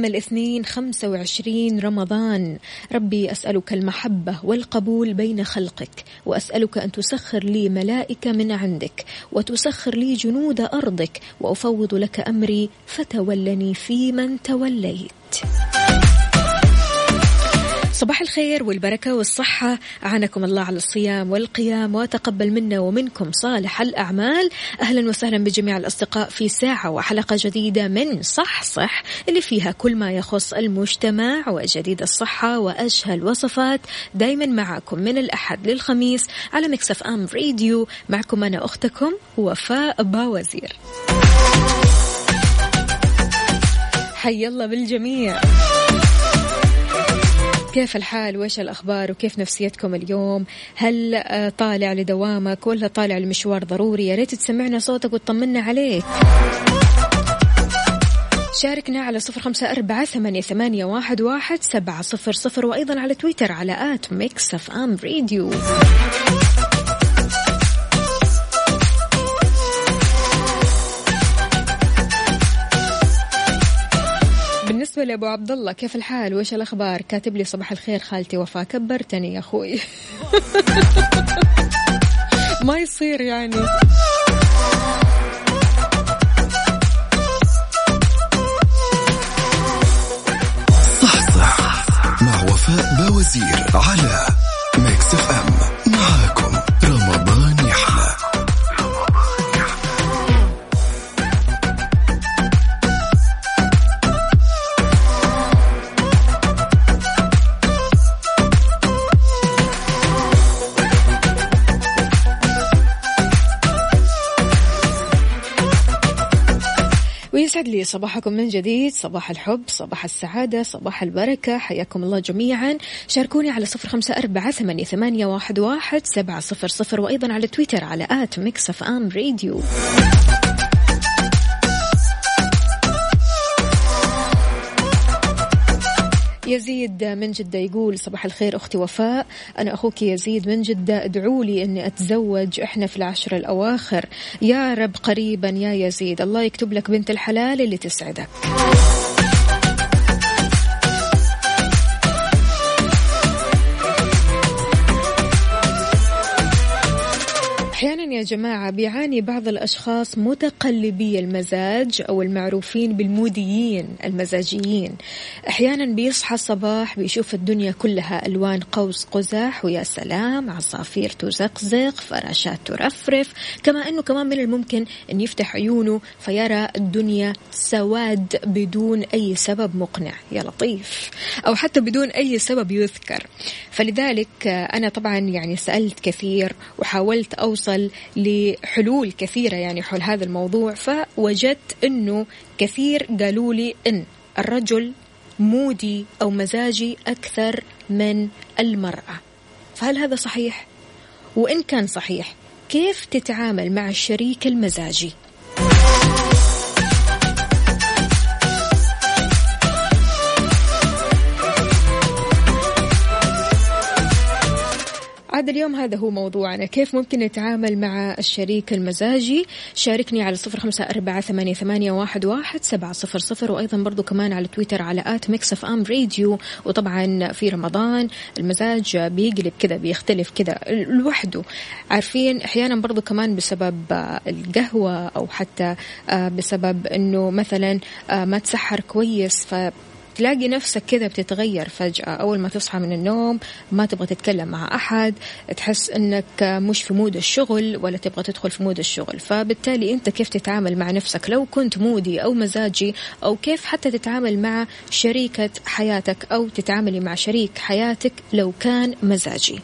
اليوم الاثنين خمسة وعشرين رمضان. ربي أسألك المحبة والقبول بين خلقك وأسألك أن تسخر لي ملائكة من عندك وتسخر لي جنود أرضك وأفوض لك أمري فتولني في من توليت. صباح الخير والبركة والصحة. أعانكم الله على الصيام والقيام وتقبل منا ومنكم صالح الأعمال. أهلا وسهلا بجميع الأصدقاء في ساعة وحلقة جديدة من صح صح اللي فيها كل ما يخص المجتمع وجديد الصحة وأشهى الوصفات دايما معكم من الأحد للخميس على مكسف أم راديو. معكم أنا أختكم وفاء باوزير. حي الله بالجميع. كيف الحال؟ وإيش الأخبار؟ وكيف نفسيتكم اليوم؟ هل آه، طالع لدوامك؟ ولا طالع لمشوار ضروري؟ يا ريت تسمعنا صوتك وتطمنا عليك شاركنا على صفر خمسة أربعة ثمانية, ثمانية واحد, واحد سبعة صفر صفر وأيضا على تويتر على at Mix FM Radio بالنسبة لأبو عبد الله كيف الحال؟ وإيش الأخبار؟ كاتب لي صباح الخير خالتي وفاء كبرتني يا أخوي. ما يصير يعني. صح صح مع وفاء باوزير على ويسعد لي صباحكم من جديد. صباح الحب صباح السعادة صباح البركة. حياكم الله جميعا. شاركوني على صفر خمسة أربعة ثمانية, واحد, واحد سبعة صفر صفر وأيضا على تويتر على at Mix FM Radio. يزيد من جدة يقول صباح الخير أختي وفاء. أنا أخوك يزيد من جدة ادعوا لي أني أتزوج إحنا في العشر الأواخر. يا رب قريبا يا يزيد الله يكتب لك بنت الحلال اللي تسعدك. يا جماعة بيعاني بعض الأشخاص متقلبي المزاج أو المعروفين بالموديين المزاجيين. أحيانا بيصحى الصباح بيشوف الدنيا كلها ألوان قوس قزح ويا سلام عصافير تزقزق فراشات ترفرف. كما أنه كمان من الممكن أن يفتح عيونه فيرى الدنيا سواد بدون أي سبب مقنع. يا لطيف. أو حتى بدون أي سبب يذكر. فلذلك أنا طبعا يعني سألت كثير وحاولت أوصل لحلول كثيرة يعني حول هذا الموضوع فوجدت أنه كثير قالوا لي أن الرجل مودي أو مزاجي أكثر من المرأة فهل هذا صحيح؟ وإن كان صحيح كيف تتعامل مع الشريك المزاجي؟ عاد اليوم هذا هو موضوعنا. كيف ممكن نتعامل مع الشريك المزاجي؟ شاركني على صفر خمسة أربعة ثمانية, ثمانية واحد, واحد سبعة صفر صفر. وأيضا برضو كمان على تويتر على at Mix FM Radio. وطبعا في رمضان المزاج بيقلب كذا بيختلف كذا. لوحده عارفين أحيانا برضو كمان بسبب القهوة أو حتى بسبب أنه مثلا ما تسحر كويس. ف تلاقي نفسك كذا بتتغير فجأة. أول ما تصحى من النوم ما تبغى تتكلم مع أحد تحس أنك مش في mood الشغل ولا تبغى تدخل في mood الشغل. فبالتالي أنت كيف تتعامل مع نفسك؟ لو كنت moody أو مزاجي أو كيف حتى تتعامل مع شريكة حياتك أو تتعاملي مع شريك حياتك لو كان مزاجي.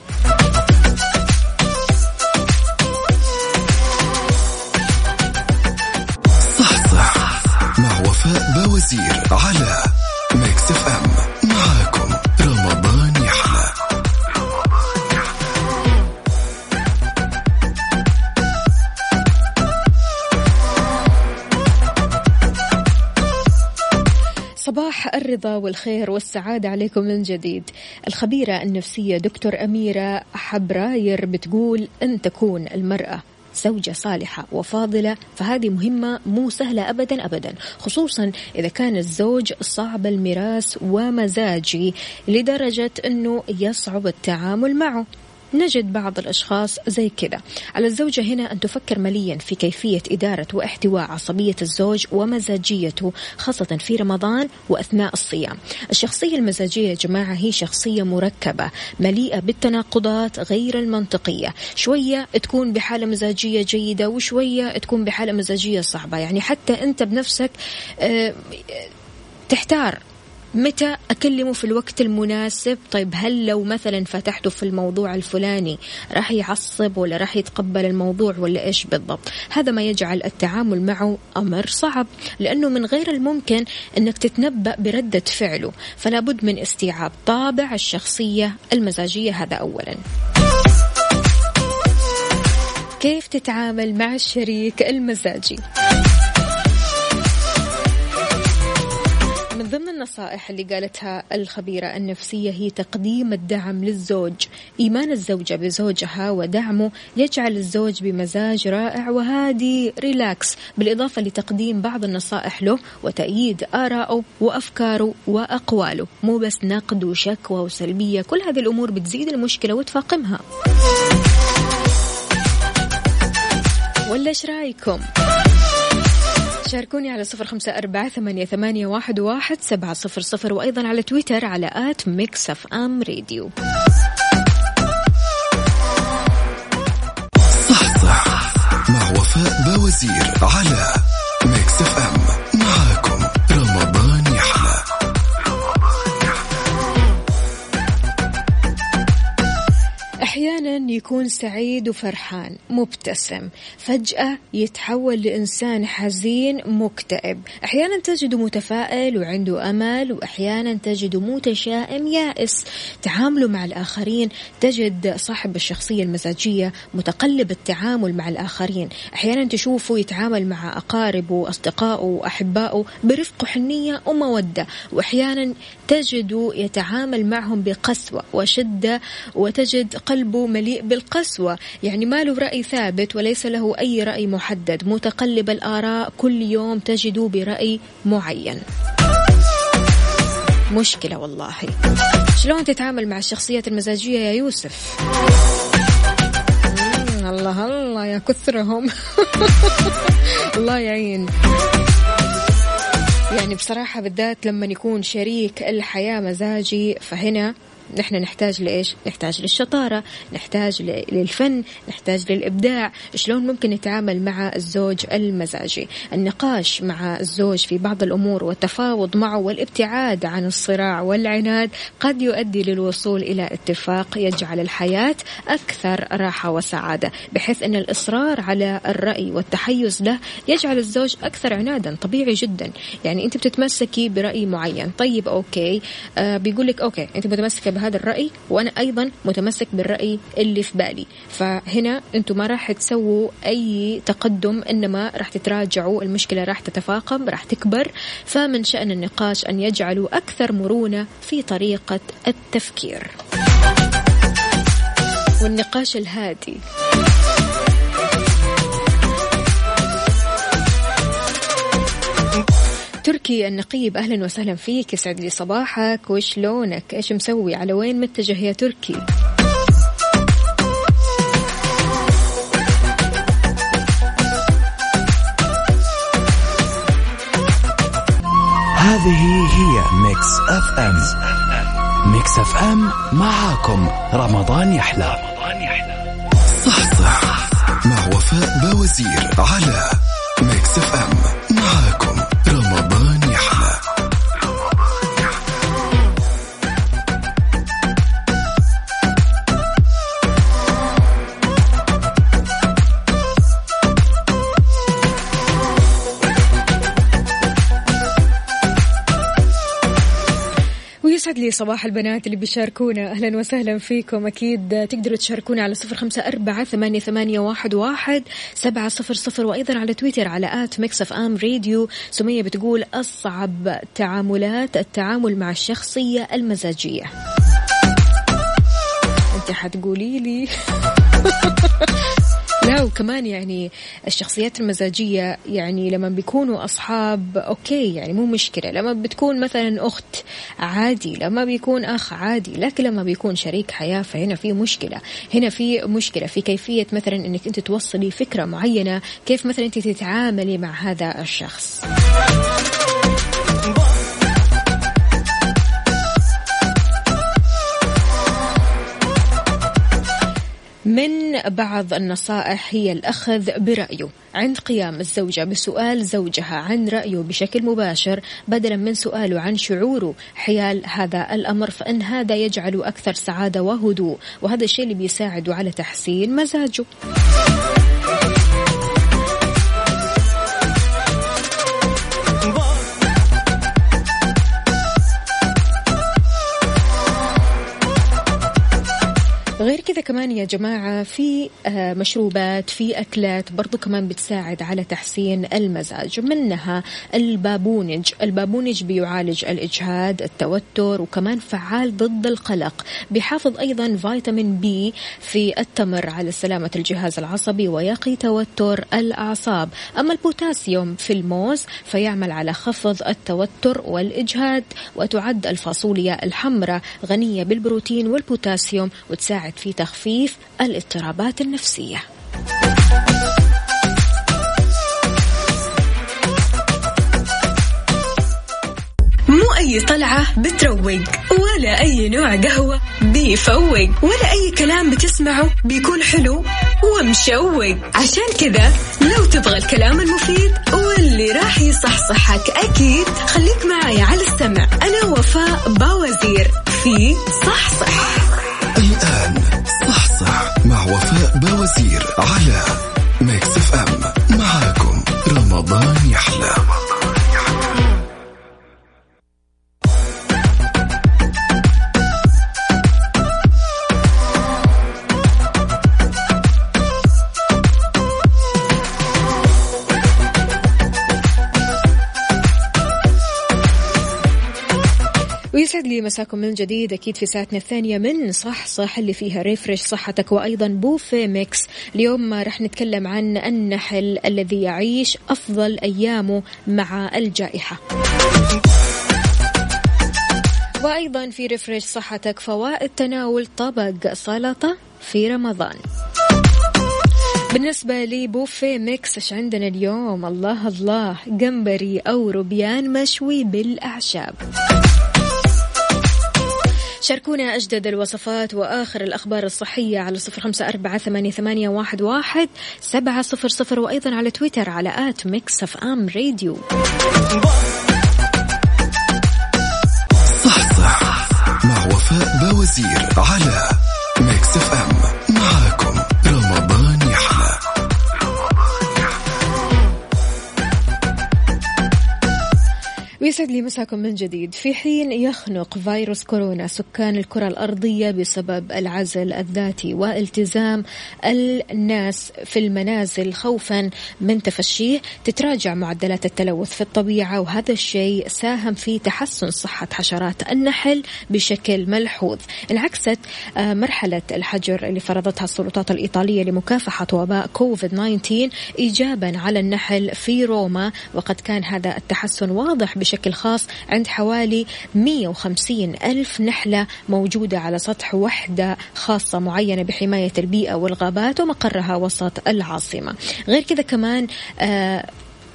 صباح الرضا والخير والسعادة عليكم من جديد. الخبيرة النفسية دكتور أميرة حبراير بتقول أن تكون المرأة زوجة صالحة وفاضلة فهذه مهمة مو سهلة أبدا أبدا خصوصا إذا كان الزوج صعب المراس ومزاجي لدرجة أنه يصعب التعامل معه. نجد بعض الأشخاص زي كذا. على الزوجة هنا أن تفكر مليا في كيفية إدارة واحتواء عصبية الزوج ومزاجيته خاصة في رمضان وأثناء الصيام. الشخصية المزاجية يا جماعة هي شخصية مركبة مليئة بالتناقضات غير المنطقية. شوية تكون بحالة مزاجية جيدة وشوية تكون بحالة مزاجية صعبة. يعني حتى أنت بنفسك آه، تحتار متى أكلمه في الوقت المناسب؟ طيب هل لو مثلا فتحته في الموضوع الفلاني راح يعصب ولا راح يتقبل الموضوع ولا إيش بالضبط؟ هذا ما يجعل التعامل معه أمر صعب لأنه من غير الممكن أنك تتنبأ بردة فعله فلا بد من استيعاب طابع الشخصية المزاجية هذا أولا. كيف تتعامل مع الشريك المزاجي؟ ضمن النصائح اللي قالتها الخبيرة النفسية هي تقديم الدعم للزوج. إيمان الزوجة بزوجها ودعمه يجعل الزوج بمزاج رائع وهادي. ريلاكس. بالإضافة لتقديم بعض النصائح له وتأييد آرائه وأفكاره وأقواله. مو بس نقد وشكوى وسلبية. كل هذه الأمور بتزيد المشكلة وتفاقمها. ولا إيش رأيكم؟ شاركوني على صفر خمسة أربعة ثمانية, ثمانية واحد, واحد سبعة صفر صفر وأيضا على تويتر على at Mix FM Radio. صحصح مع وفاء باوزير على Mix FM. أحيانا يكون سعيد وفرحان مبتسم. فجأة يتحول لإنسان حزين مكتئب. أحيانا تجده متفائل وعنده أمل وأحيانا تجده متشائم يائس. تعامله مع الآخرين تجد صاحب الشخصية المزاجية متقلب التعامل مع الآخرين. أحيانا تشوفه يتعامل مع أقاربه وأصدقائه وأحبائه برفق وحنية ومودة. وأحيانا تجده يتعامل معهم بقسوة وشدة وتجد قلبه مليء بالقسوة. يعني ما له رأي ثابت وليس له أي رأي محدد. متقلب الآراء كل يوم تجد برأي معين. مشكلة والله. شلون تتعامل مع الشخصيات المزاجية يا يوسف؟ الله الله يا كثرهم. الله يعين. يعني بصراحة بالذات لما يكون شريك الحياة مزاجي فهنا نحن نحتاج لإيش؟ نحتاج للشطارة نحتاج للفن نحتاج للإبداع. شلون ممكن نتعامل مع الزوج المزاجي؟ النقاش مع الزوج في بعض الأمور والتفاوض معه والابتعاد عن الصراع والعناد قد يؤدي للوصول إلى اتفاق يجعل الحياة أكثر راحة وسعادة بحيث أن الإصرار على الرأي والتحيز له يجعل الزوج أكثر عنادا طبيعي جدا. يعني أنت بتتمسكي برأي معين طيب okay. آه بيقول لك okay أنت متمسكة بهذا الرأي وأنا أيضا متمسك بالرأي اللي في بالي. فهنا أنتم ما راح تسووا أي تقدم إنما راح تتراجعوا المشكلة راح تتفاقم راح تكبر. فمن شأن النقاش أن يجعلوا أكثر مرونة في طريقة التفكير. والنقاش الهادي. تركي النقيب أهلا وسهلا فيك يسعد لي صباحك. وشلونك إيش مسوي؟ على وين متجه يا تركي؟ هذه هي Mix FM Mix FM معاكم. رمضان يحلى. صحصح مع وفاء باوزير على Mix FM يسعد لي صباح البنات اللي بيشاركونا. أهلا وسهلا فيكم. أكيد تقدروا تشاركونا على صفر خمسة أربعة ثمانية, ثمانية واحد, واحد سبعة صفر صفر وأيضا على تويتر على at Mix FM Radio. سمية بتقول أصعب تعاملات التعامل مع الشخصية المزاجية. أنت حتقولي لي. لا وكمان يعني الشخصيات المزاجية يعني لما بيكونوا أصحاب okay يعني مو مشكلة. لما بتكون مثلا أخت عادي لما بيكون أخ عادي لكن لما بيكون شريك حياة فهنا في مشكلة. هنا في مشكلة في كيفية مثلا أنك أنت توصلي فكرة معينة كيف مثلا أنت تتعاملي مع هذا الشخص. من بعض النصائح هي الأخذ برأيه عند قيام الزوجة بسؤال زوجها عن رأيه بشكل مباشر بدلا من سؤاله عن شعوره حيال هذا الأمر فإن هذا يجعله أكثر سعادة وهدوء. وهذا الشيء اللي بيساعده على تحسين مزاجه. يا جماعة في آه، مشروبات في أكلات برضو كمان بتساعد على تحسين المزاج. منها البابونج. البابونج بيعالج الإجهاد التوتر وكمان فعال ضد القلق. بيحافظ أيضا فيتامين B في التمر على سلامة الجهاز العصبي ويقي توتر الأعصاب. أما البوتاسيوم في الموز فيعمل على خفض التوتر والإجهاد وتعد الفاصوليا الحمراء غنية بالبروتين والبوتاسيوم وتساعد في تخفيف الاضطرابات النفسية. مو أي طلعة بتروق ولا أي نوع قهوة بيفوق ولا أي كلام بتسمعه بيكون حلو ومشوق. عشان كذا لو تبغى الكلام المفيد واللي راح يصحصحك أكيد خليك معي على السمع. أنا وفاء باوزير في صحصح. الآن صحصح وفاء باوزير على Mix FM معاكم. رمضان يحلى. ويسعد لي مساكم من جديد أكيد في ساعتنا الثانية من صح صح اللي فيها refresh صحتك وأيضا buffet Mix. اليوم راح نتكلم عن النحل الذي يعيش أفضل أيامه مع الجائحة. وأيضا في refresh صحتك فوائد تناول طبق سلطة في رمضان. بالنسبة لي buffet Mix إيش عندنا اليوم؟ الله الله جمبري أو روبيان مشوي بالأعشاب. شاركونا أجدد الوصفات وآخر الأخبار الصحية على صفر خمسة أربعة ثمانية, واحد, سبعة صفر صفر وأيضا على تويتر على at Mix FM Radio. صح صح مع وفاء باوزير على Mix FM. معاكم. ويسعد لي مساكم من جديد. في حين يخنق فيروس كورونا سكان الكرة الأرضية بسبب العزل الذاتي والتزام الناس في المنازل خوفا من تفشيه تتراجع معدلات التلوث في الطبيعة وهذا الشيء ساهم في تحسن صحة حشرات النحل بشكل ملحوظ. انعكست آه، مرحلة الحجر اللي فرضتها السلطات الإيطالية لمكافحة وباء كوفيد 19 إيجابا على النحل في روما وقد كان هذا التحسن واضح بشكل خاص عند حوالي 150 ألف نحلة موجودة على سطح وحدة خاصة معينة بحماية البيئة والغابات ومقرها وسط العاصمة. غير كذا كمان آه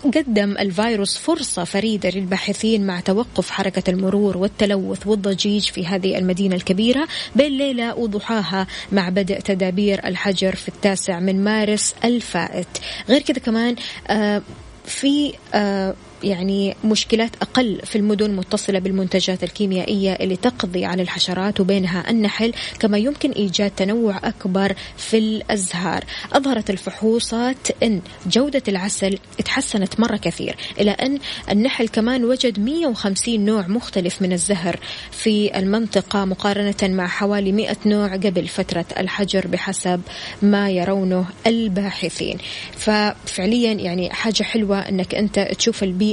قدم الفيروس فرصة فريدة للباحثين مع توقف حركة المرور والتلوث والضجيج في هذه المدينة الكبيرة بين ليلة وضحاها مع بدء تدابير الحجر في التاسع من مارس الفائت. غير كذا كمان آه في آه يعني مشكلات أقل في المدن المتصلة بالمنتجات الكيميائية اللي تقضي على الحشرات وبينها النحل كما يمكن إيجاد تنوع أكبر في الأزهار. أظهرت الفحوصات أن جودة العسل تحسنت مرة كثير إلى أن النحل كمان وجد 150 نوع مختلف من الزهر في المنطقة مقارنة مع حوالي 100 نوع قبل فترة الحجر بحسب ما يرونه الباحثين. ففعليا يعني حاجة حلوة أنك أنت تشوف البيئة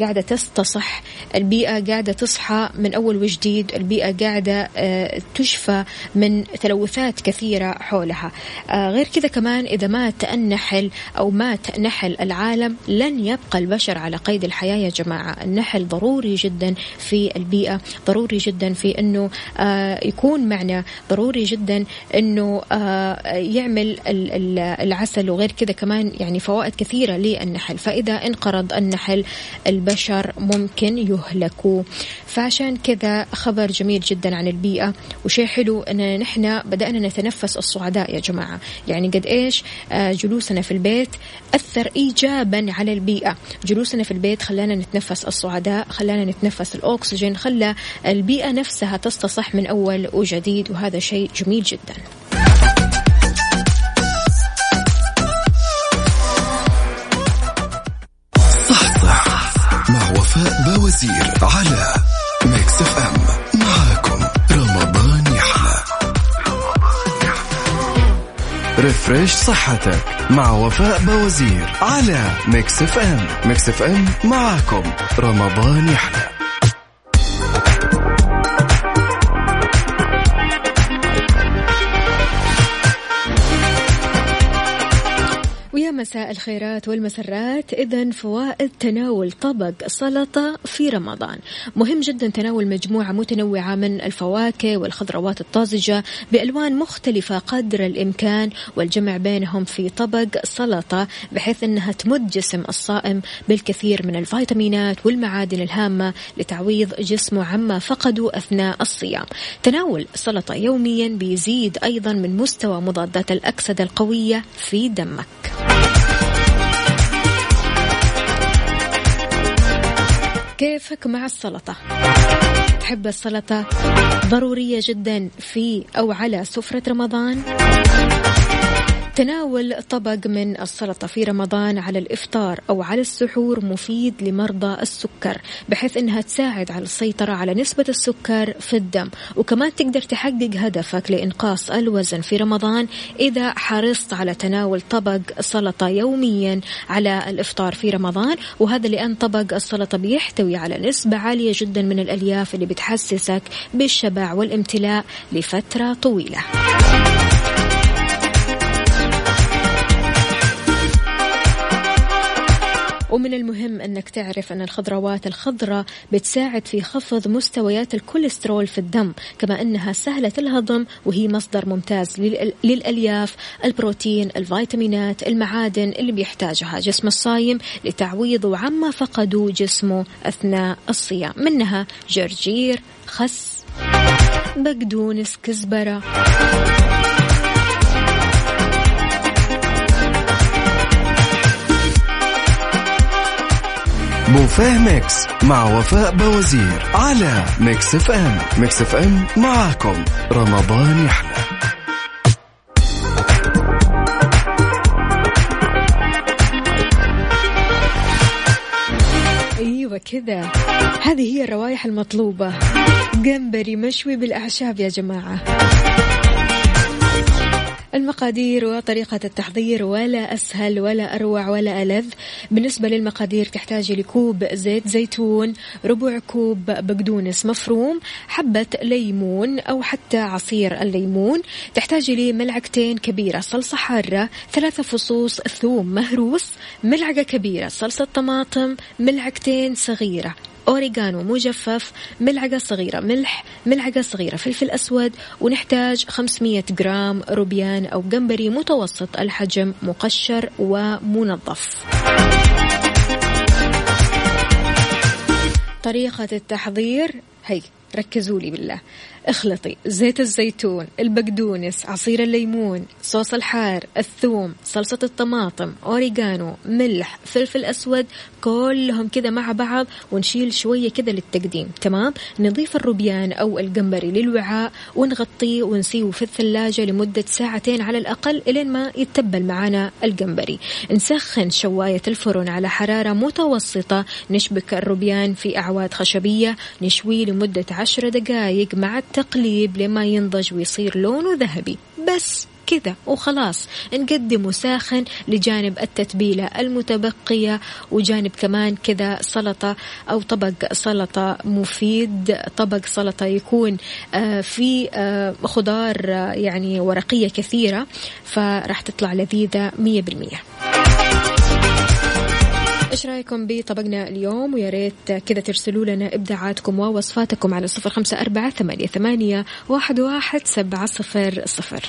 قاعدة تستصح البيئة قاعدة تصحى من أول وجديد البيئة قاعدة آه، تشفى من تلوثات كثيرة حولها. آه، غير كذا كمان إذا مات النحل أو مات نحل العالم لن يبقى البشر على قيد الحياة يا جماعة. النحل ضروري جدا في البيئة ضروري جدا في أنه آه، يكون معنا ضروري جدا أنه يعمل العسل. وغير كذا كمان يعني فوائد كثيرة للنحل. فإذا انقرض النحل البشر ممكن يهلكوا. فعشان كذا خبر جميل جدا عن البيئة. وشيء حلو أن نحن بدأنا نتنفس الصعداء يا جماعة. يعني قد إيش آه، جلوسنا في البيت أثر إيجابا على البيئة. جلوسنا في البيت خلانا نتنفس الصعداء خلانا نتنفس الأكسجين خلى البيئة نفسها تستصح من أول وجديد. وهذا شيء جميل جدا. refresh صحتك مع وفاء باوزير على Mix FM. Mix FM معاكم. رمضان يحلى. مساء الخيرات والمسرات. إذا فوائد تناول طبق سلطة في رمضان. مهم جدا تناول مجموعة متنوعة من الفواكه والخضروات الطازجة بألوان مختلفة قدر الإمكان والجمع بينهم في طبق سلطة بحيث أنها تمد جسم الصائم بالكثير من الفيتامينات والمعادن الهامة لتعويض جسمه عما فقده أثناء الصيام. تناول سلطة يوميا بيزيد أيضا من مستوى مضادات الأكسدة القوية في دمك. كيفك مع السلطة؟ تحب السلطة ضرورية جدا في أو على سفرة رمضان؟ تناول طبق من السلطة في رمضان على الإفطار أو على السحور مفيد لمرضى السكر بحيث أنها تساعد على السيطرة على نسبة السكر في الدم. وكمان تقدر تحقق هدفك لإنقاص الوزن في رمضان إذا حرصت على تناول طبق سلطة يوميا على الإفطار في رمضان. وهذا لأن طبق السلطة بيحتوي على نسبة عالية جدا من الألياف اللي بتحسسك بالشبع والامتلاء لفترة طويلة. ومن المهم أنك تعرف أن الخضروات الخضراء بتساعد في خفض مستويات الكوليسترول في الدم كما أنها سهلة الهضم وهي مصدر ممتاز للألياف البروتين الفيتامينات المعادن اللي بيحتاجها جسم الصايم لتعويضه عما فقدوا جسمه أثناء الصيام. منها جرجير خس بقدونس كزبرة. buffet Mix مع وفاء باوزير على Mix FM. Mix FM معاكم. رمضان يحلى. أيوه كذا. هذه هي الروائح المطلوبة. جمبري مشوي بالأعشاب يا جماعة. المقادير وطريقة التحضير ولا أسهل ولا أروع ولا ألذ. بالنسبة للمقادير تحتاج لكوب زيت زيتون ربع كوب بقدونس مفروم حبة ليمون أو حتى عصير الليمون. تحتاج لملعقتين كبيرة صلصة حارة ثلاثة فصوص ثوم مهروس ملعقة كبيرة صلصة طماطم ملعقتين صغيرة. أوريغانو مجفف ملعقة صغيرة ملح ملعقة صغيرة فلفل أسود ونحتاج 500 جرام روبيان أو جمبري متوسط الحجم مقشر ومنظف. طريقة التحضير هي ركزوا لي بالله. اخلطي زيت الزيتون البقدونس عصير الليمون صوص الحار الثوم صلصة الطماطم أوريغانو ملح فلفل أسود كلهم كذا مع بعض ونشيل شوية كذا للتقديم تمام؟ نضيف الروبيان أو الجمبري للوعاء ونغطيه ونسيه في الثلاجة لمدة ساعتين على الأقل إلين ما يتبل معنا الجمبري نسخن شواية الفرن على حرارة متوسطة نشبك الروبيان في أعواد خشبية نشويه لمدة عشر دقائق مع التقليب لما ينضج ويصير لونه ذهبي. بس كذا وخلاص. نقدمه ساخن لجانب التتبيلة المتبقية وجانب كمان كذا سلطة أو طبق سلطة مفيد. طبق سلطة يكون آه، في آه، خضار آه، يعني ورقية كثيرة فراح تطلع لذيذة مية بالمية. إيش رأيكم بطبقنا اليوم؟ ويا ريت كذا ترسلوا لنا إبداعاتكم ووصفاتكم على صفر خمسة أربعة ثمانية, ثمانية واحد, واحد سبعة صفر صفر.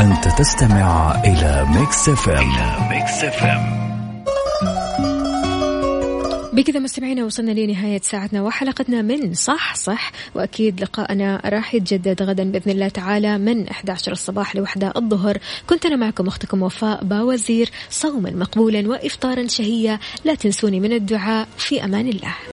أنت تستمع إلى Mix FM, إلى Mix FM. بكذا مستمعينا وصلنا لنهاية ساعتنا وحلقتنا من صح صح. وأكيد لقاءنا راح يتجدد غدا بإذن الله تعالى من 11 الصباح لوحدة الظهر. كنت أنا معكم أختكم وفاء باوزير صوما مقبولا وإفطارا شهيا لا تنسوني من الدعاء. في أمان الله.